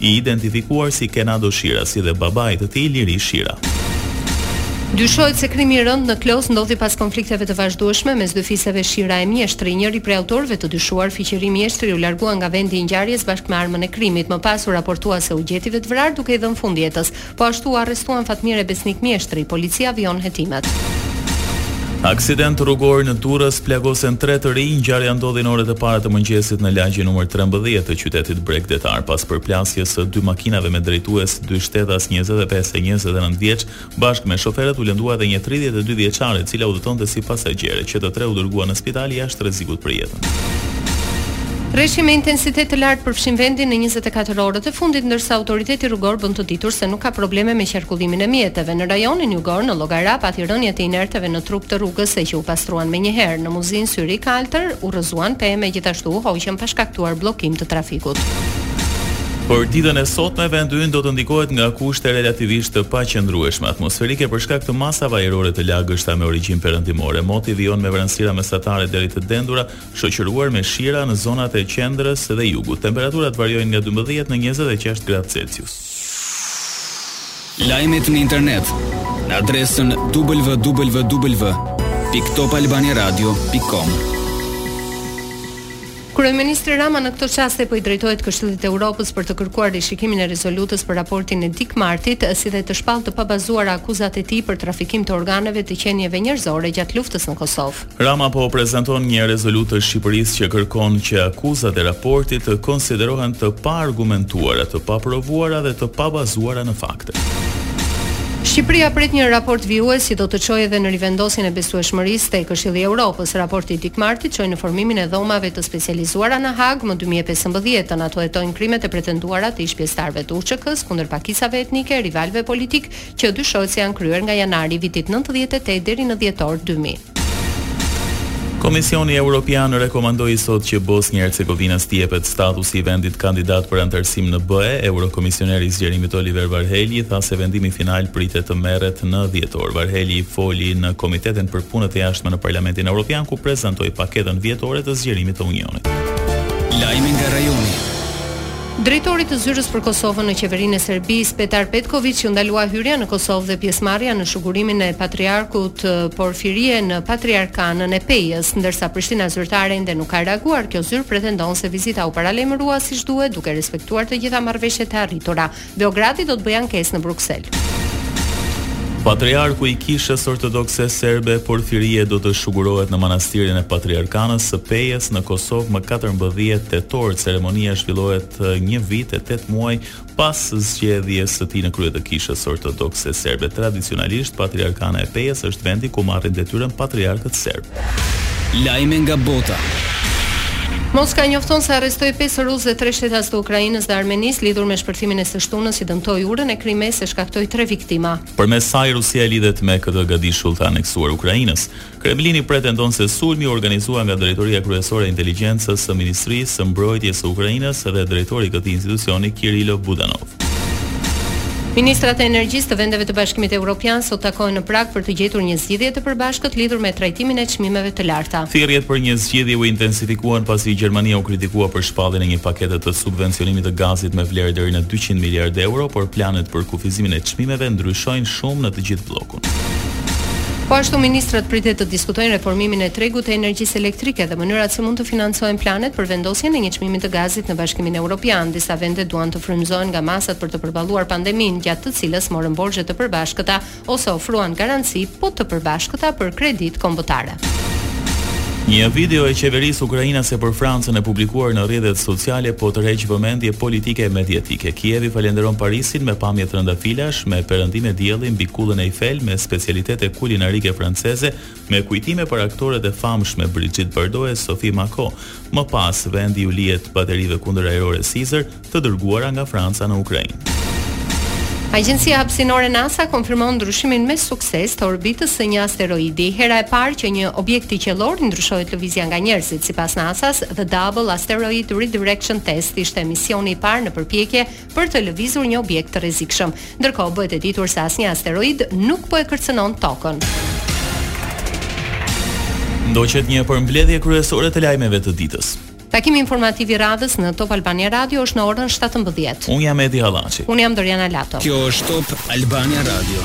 I identifikuar si Kenado Shira, si dhe babait të tij, Liri Shira. Dyshohet se krimi i rëndë në Klos ndodhi pas konflikteve të vazhdueshme mes dy fiseve Shira e Mjeshtri. Njëri prej autorëve të dyshuar, Fiqiri Mjeshtri, u largua nga vendi i ngjarjes bashkë me armën e krimit. Më pas u raportua se u gjet i vetëvrarë duke i dhënë fund jetës. Po ashtu u arrestuan Fatmir e Besnik Mjeshtri, policia vijon hetimet. Aksident rrugor në Durrës plagosen tre të rinj, ngjarja ndodhi në orët e para të mëngjesit në lagjen numër 13 të qytetit bregdetar. Pas përplasjes së dy makinave me drejtues, dy shtetas 25 e 29 vjeç, bashkë me shoferët u lëndua edhe një 32 vjeçare, e cila udhëtonte si pasagjere, që të tre u dërguan në spital jashtë rrezikut për jetën. Reshje me intensitet të lartë përfshin vendin në njëzet e katër orët e fundit, ndërsa autoriteti rrugor bën të ditur se nuk ka probleme me qarkullimin e mjeteve. Në rajonin jugor në Llogara pati rënie të inerteve në trup të rrugës e që u pastruan menjëherë. Në Muzinë Syri i Kaltër u rrëzuan pemë e gjithashtu u hoqën pa shkaktuar bllokim të trafikut. Por ditën e sotme vendi ynë do të ndikohet nga kushte relativisht të paqëndrueshme atmosferike për shkak të masave ajrore të lagështa me origjinë perëndimore. Moti vijon me vranësira mesatare deri të dendura, shoqëruar me shira në zonat e qendrës dhe jugut. Temperaturat variojnë nga dymbëdhjetë në njëzet e gjashtë gradë Celsius. Lajmet në internet në adresën www.topalbaniaradio.com. Kryeministri Rama në këto çaste po i drejtohet Këshillit të Europës për të kërkuar rishikimin e rezolutës për raportin e Dick Marty-t, si dhe të shpallë të pabazuara akuzat e tij për trafikim të organeve të qenieve njerëzore gjatë luftës në Kosovë. Rama po prezanton një rezolutë të Shqipërisë që kërkon që akuzat e raportit të konsiderohen të paargumentuara, të paprovuara dhe të pabazuara në fakte. Shqipëria pret një raport vijues që do të çojë edhe në rivendosjen e besueshmërisë te Këshilli i Europës. Raporti i Dick Marty-t çoi në formimin e Dhomave të Specializuara në Hagë më dy mijë e pesëmbëdhjetë, tani ato hetojnë krimet e pretenduara të ish-pjesëtarëve të UÇK-së kundër pakicave etnike e rivalëve politikë që dyshohet se janë kryer nga janari i vitit nëntëdhjetë e tetë deri në dhjetor dy mijë. Komisioni Europian rekomandoi sot që Bosnjë e Hercegovinës t'i jepet statusi i vendit kandidat për anëtarësim në BE. Eurokomisioneri i zgjerimit Oliver Varhelyi tha se vendimi final pritet të merret në dhjetor. Varhelyi foli në Komitetin për Punët e Jashtme në Parlamentin Europian ku prezantoi paketën vjetore të zgjerimit të Unionit. Lajme nga rajoni. Drejtorit të Zyrës për Kosovën në Qeverinë e Serbisë, Petar Petkoviq iu ndalua hyrja në Kosovë dhe pjesëmarrja në shugurimin e Patriarkut Porfirie në Patriarkanën e Pejës, ndërsa Prishtina zyrtare ende nuk ka reaguar, kjo zyrë pretendon se vizita u paralajmërua siç duhet duke respektuar të gjitha marrëveshjet e arritura. Beogradi do të bëjë ankesë në Bruksel. Patriarku i Kishës Ortodokse Serbe Porfirie do të shugurohet në Manastirin e Patriarkanës së Pejës në Kosovë më katërmbëdhjetë tetor. Ceremonia zhvillohet një vit e tetë muaj pas zgjedhjes së tij në krye të Kishës Ortodokse Serbe. Tradicionalisht, Patriarkana e Pejës është vendi ku marrin detyrën patriarkët serb. Lajme nga bota. Moska njofton se arrestoi pesë rusë dhe tre shtetas të Ukrainës dhe Armenisë lidhur me shpërthimin e së shtunës që dëmtoi urën e Krimesë e shkaktoi tre viktima. Përmes saj Rusia lidhet me këtë gadishull të aneksuar Ukrainës. Kremlini pretendon se sulmi u organizua nga Drejtoria Kryesore e Inteligjencës së Ministrisë së Mbrojtjes së Ukrainës dhe drejtori i këtij institucioni, Kirilo Budanov. Ministrat e energjisë të vendeve të Bashkimit Evropian sot takohen në Pragë për të gjetur një zgjidhje të përbashkët lidhur me trajtimin e çmimeve të larta. Thirrjet për një zgjidhje u intensifikuan pasi Gjermania u kritikua për shpalljen e një pakete të subvencionimit të gazit me vlerë deri në dyqind miliardë euro, por planet për kufizimin e çmimeve ndryshojnë shumë në të gjithë bllokun. Po ashtu ministrat pritet të diskutojnë reformimin e tregut të energjisë elektrike dhe mënyrat se mund të financohen planet për vendosjen e një çmimi të gazit në Bashkimin Evropian. Disa vende duan të frymëzohen nga masat për të përballuar pandeminë, gjatë të cilës morën borxhe të përbashkëta ose ofruan garanci po të përbashkëta për kreditë kombëtare. Një video e qeverisë ukrainase për Francën e publikuar në rrjetet sociale po tërheq vëmendje politike e mediatike. Kievi falënderon Parisin me pamje trëndafilash me perëndime dielli mbi Kullën Eiffel me specialitete kulinarike franceze me kujtime për aktoret e famshme Brigitte Bardot e Sophie Marceau. Më pas, vendi u lihet baterive kundërajrore Caesar, të dërguara nga Franca në Ukrainë. Agjencia hapësinore NASA konfirmon ndryshimin me sukses të orbitës së një asteroidi. Hera e parë që një objekti qiellor i ndryshohet lëvizja nga njerëzit, sipas NASA-s, The Double Asteroid Redirection Test ishte misioni i parë në përpjekje për të lëvizur një objekt të rrezikshëm. Ndërkohë bëhet e ditur se asnjë asteroid nuk po e kërcënon Tokën. Ndoqët një përmbledhje kryesore të lajmeve të ditës. Takimi informativ i radhës në Top Albania Radio është në orën shtatëmbëdhjetë. Unë jam Edi Hallaçi. Unë jam Doriana Lato. Kjo është Top Albania Radio.